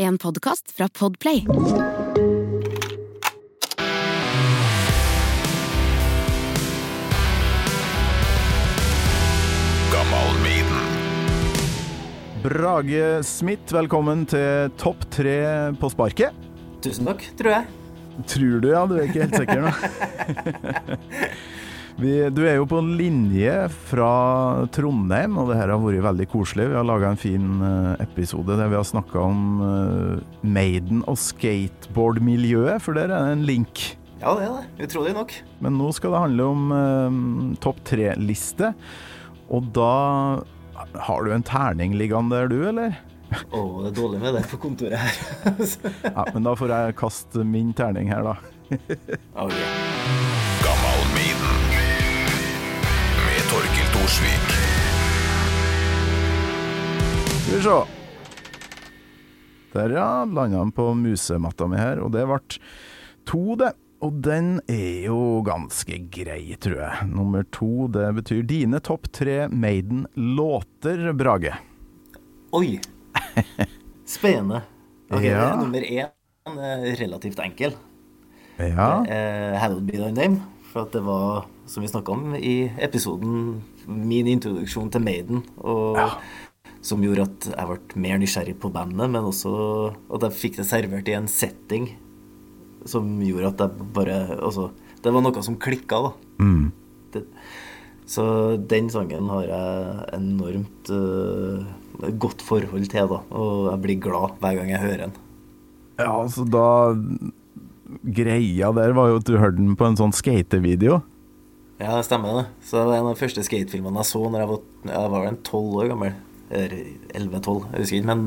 En podkast fra Podplay. Brage Smith, velkommen til Topp tre på sparket. Tusen takk, tror jeg. Tror du, ja? Du er ikke helt sikker nå? Vi, du er jo på linje fra Trondheim, og det her har vært veldig koselig. Vi har laga en fin eh, episode der vi har snakka om uh, Maiden og skateboardmiljøet, for der er det en link. Ja, det er det. Utrolig nok. Men nå skal det handle om uh, topp tre-liste, og da har du en terning liggende der, du, eller? Å, oh, det er dårlig med det på kontoret her. ja, men da får jeg kaste min terning her, da. oh, Gammal Torkil Skal vi se. Der, ja. Landa han på musematta mi her, og det ble to, det. Og den er jo ganske grei, tror jeg. Nummer to, det betyr dine topp tre Maiden-låter, Brage. Oi! Spennende. Ok, Ja. Nummer én er relativt enkel. Ja. Det er Hallowed Be Thy Name. For at det var, som vi snakka om i episoden, min introduksjon til Maiden. Og som gjorde at jeg ble mer nysgjerrig på bandet, men også at jeg fikk det servert i en setting som gjorde at jeg bare Altså, det var noe som klikka, da. Mm. Det, så den sangen har jeg enormt uh, godt forhold til, da. Og jeg blir glad hver gang jeg hører den. ja, altså da Greia der var jo at du hørte den på en sånn skatevideo. Ja, det stemmer det. Så det var en av de første skatefilmene jeg så når jeg var, jeg var en tolv år gammel. Eller 11-12, jeg husker ikke. Men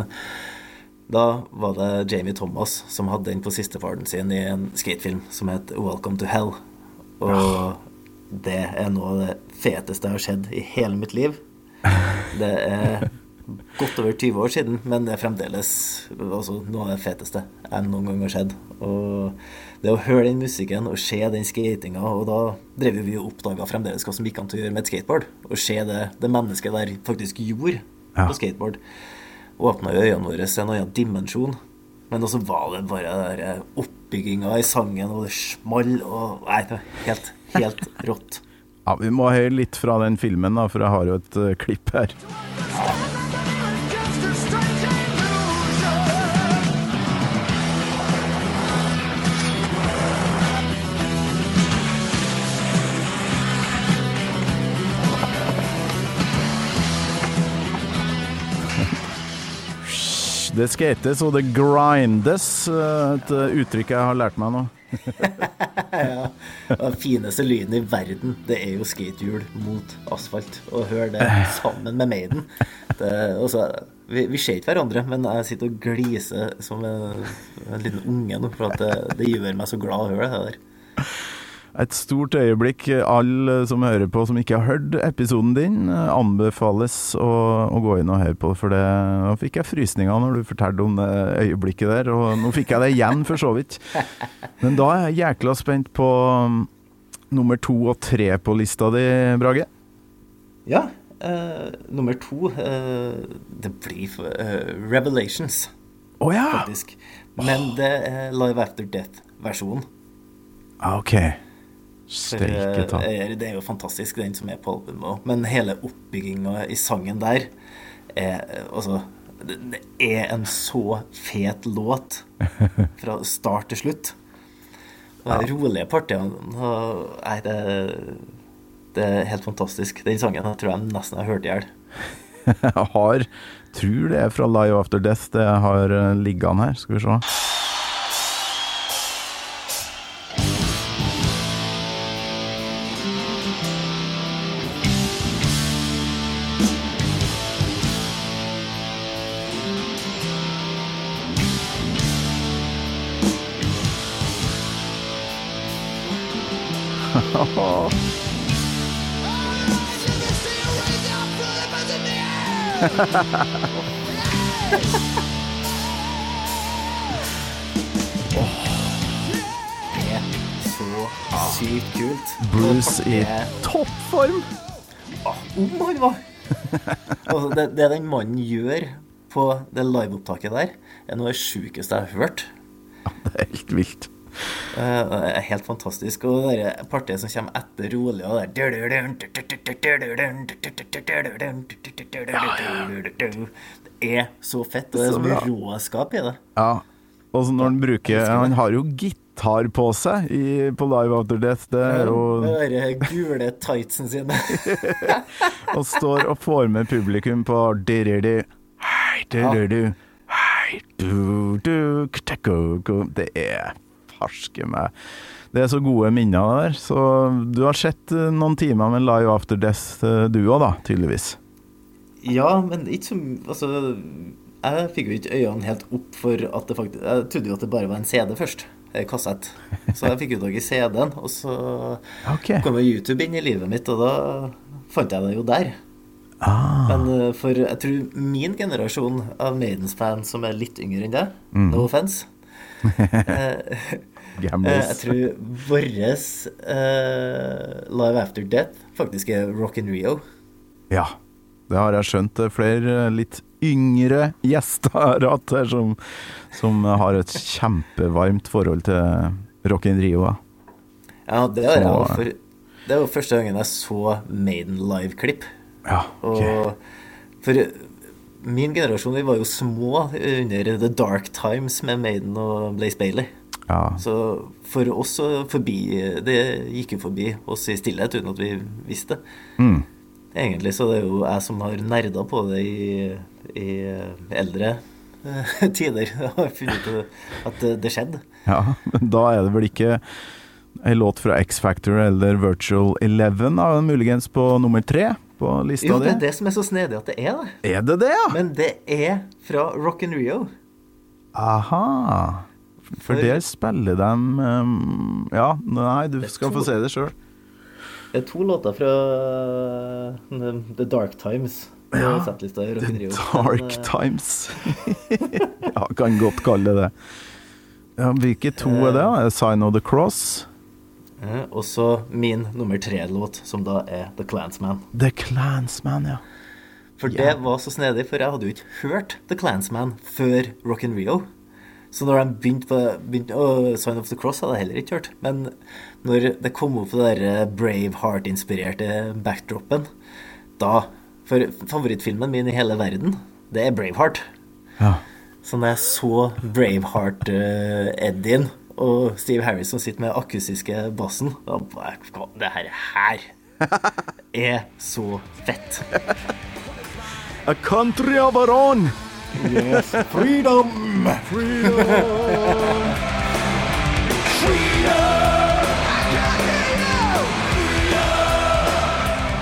da var det Jamie Thomas som hadde den på sistefaren sin i en skatefilm som het 'Welcome to Hell'. Og det er noe av det feteste jeg har sett i hele mitt liv. Det er godt over 20 år siden, men det er fremdeles altså, noe av det feteste jeg noen gang har sett. Og det å høre den musikken og se den skatinga, og da drev vi og oppdaga fremdeles hva som gikk an til å gjøre med et skateboard. Og se det, det mennesket der faktisk gjorde Ja. på skateboard. Åpna øynene våre en annen dimensjon. Men også var det bare der oppbygginga i sangen, og det small og Nei, det var helt, helt rått. Ja, Vi må høre litt fra den filmen, da, for jeg har jo et uh, klipp her. Det skates og det grindes, et eh, uttrykk jeg har lært meg nå. ja. Den fineste lyden i verden, det er jo skatehjul mot asfalt. Å høre det sammen med Maiden. Det, også, vi, vi ser ikke hverandre, men jeg sitter og gliser som en, en liten unge nå, for det, det gjør meg så glad å høre det der. Et stort øyeblikk. Alle som hører på som ikke har hørt episoden din, eh, anbefales å, å gå inn og høre på, for det, nå fikk jeg frysninger når du fortalte om det øyeblikket der, og nå fikk jeg det igjen, for så vidt. Men da er jeg jækla spent på um, nummer to og tre på lista di, Brage. Ja, uh, nummer to uh, Det blir uh, Revelations, oh, ja! faktisk. Men det er Live After Death-versjonen. Ah, OK. Steike ta. eh, Det er jo fantastisk, den som er på albumet òg. Men hele oppbygginga i sangen der er eh, Altså, det er en så fet låt fra start til slutt. De rolige partiene Nei, det, det er helt fantastisk. Den sangen jeg tror jeg nesten har hørt i hjel. Jeg har Tror det er fra Live After Death det har eh, liggende her. Skal vi se. Sykt kult. Bruce i toppform! Om han var! altså, det, det den mannen gjør på det liveopptaket der er noe av det sjukeste jeg har hørt. Det er helt vilt. Eh, Det er helt fantastisk. Og det partiet som kommer etter rolig og der Det er så fett. Det er Så mye råskap i det. Ja. Og så når han bruker Han har jo gitar på seg i, på Live After Death. Det er jo Med gule tightsen sine. Og står og får med publikum på di-di-di. Hei, du-du-du. Hei, du-du. Det er farske meg. Det er så gode minner der. Så du har sett eh, noen timer med Live After Death, eh, du òg, da, tydeligvis. Ja, men ikke som Altså, jeg fikk jo ikke øynene helt opp for at det faktisk Jeg trodde jo at det bare var en CD først. Kassett. Så jeg fikk jo tak i CD-en, og så okay. kom jo YouTube inn i livet mitt, og da fant jeg det jo der. Ah, Men eh, for jeg tror min generasjon av Maidens-fans som er litt yngre enn deg, Mm. no offence, eh, eh, Jeg tror vår Live After Death faktisk er Rock in Rio. Ja, det har jeg skjønt. Er flere eh, litt yngre gjester her som, som har et kjempevarmt forhold til Rock in Rio. Ja, det har jeg Så- for det var første gangen jeg så Maiden live-klipp. Ja, ok. Og for min generasjon, vi var jo små under The Dark Times med Maiden og Blaze Bailey. Ja. Så for oss så forbi Det gikk jo forbi oss i stillhet uten at vi visste det. Mm. Egentlig så det er jo jeg som har nerda på det i, i eldre eh, tider. Jeg har funnet ut at det, skjedde. ja, men da er det vel ikke en låt fra X-Factor eller Virtual Eleven, da, muligens på nummer tre på lista Jo, det er di? det som er så snedig at det er det. Er det det, ja? Men det er fra Rock in Rio. Aha. For For- der spiller de um, Ja, nei, du skal to, få se det sjøl. Det er to låter fra uh, The Dark Times. Ja, Rio. Dark Men, eh, Times. ja, kan godt kalle det ja, Hvilke to er det? da? Det Sign of the Cross? Eh, Og så min nummer tre-låt, som da er The Clansman. The Clansman, ja. For yeah. det var så snedig, for jeg hadde jo ikke hørt The Clansman før Rock in Rio. Så når de begynte på begynte, oh, Sign of the Cross hadde jeg heller ikke hørt. Men når det kom opp det der Braveheart-inspirerte backdropen, da For favorittfilmen min i hele verden, det er Braveheart. ja. Så når jeg så Braveheart-Eddien og Steve Harris som sitter med akustiske bassen Det her, her er så fett. A country of our own! Yes, freedom!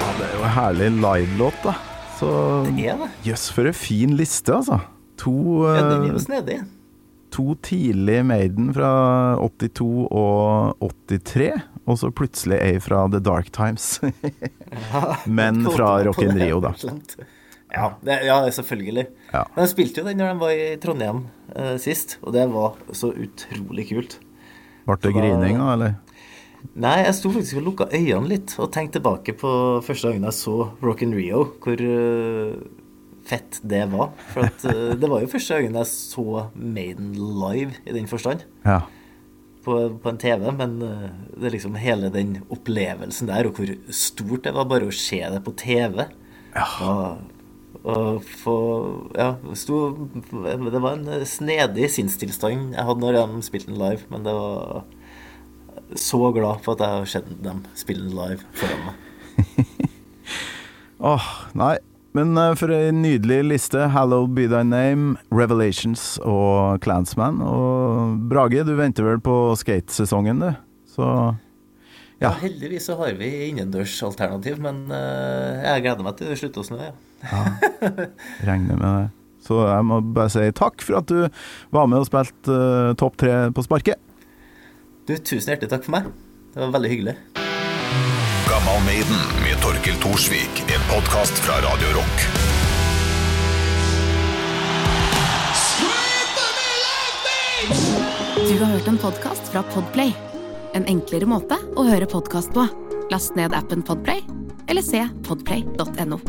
Ja, det er jo en herlig livelåt, da. Så Det er det. Jøss, for en fin liste, altså. To, Ja, to tidlige Maiden fra 82 og 83, og så plutselig ei fra The Dark Times. Men fra Rock in Rio, da. Ja, det, ja, selvfølgelig. Ja. Men de spilte jo den når de var i Trondheim eh, sist, og det var så utrolig kult. Ble det grining, da, eller? Nei, jeg sto faktisk og lukka øynene litt og tenkte tilbake på første gangen jeg så Rock in Rio, hvor eh, fett det var. For at, eh, det var jo første gangen jeg så Maiden live, i den forstand, Ja. på, på en TV. Men eh, det er liksom hele den opplevelsen der, og hvor stort det var bare å se det på TV. Og, og få Ja, sto, det var en snedig sinnstilstand jeg hadde når de spilte den live, men det var så glad for at jeg har sett dem spille den live foran meg. Åh, nei. Men eh, for ei nydelig liste. 'Hallowed Be Thy Name', 'Revelations' og 'Clansman'. Og Brage, du venter vel på skatesesongen, du? Så Ja. Ja. heldigvis så har vi innendørsalternativ, men eh, jeg gleder meg til det slutter å snø, ja. regner med det. Så jeg må bare si takk for at du var med og spilte uh, topp tre på sparket. Du, tusen hjertelig takk for meg. Det var veldig hyggelig. Gammal Maiden med Torkel Thorsvik. En podkast fra Radio Rock. Du har hørt en podkast fra Podplay. En enklere måte å høre podkast på. Last ned appen Podplay, eller se podplay.no.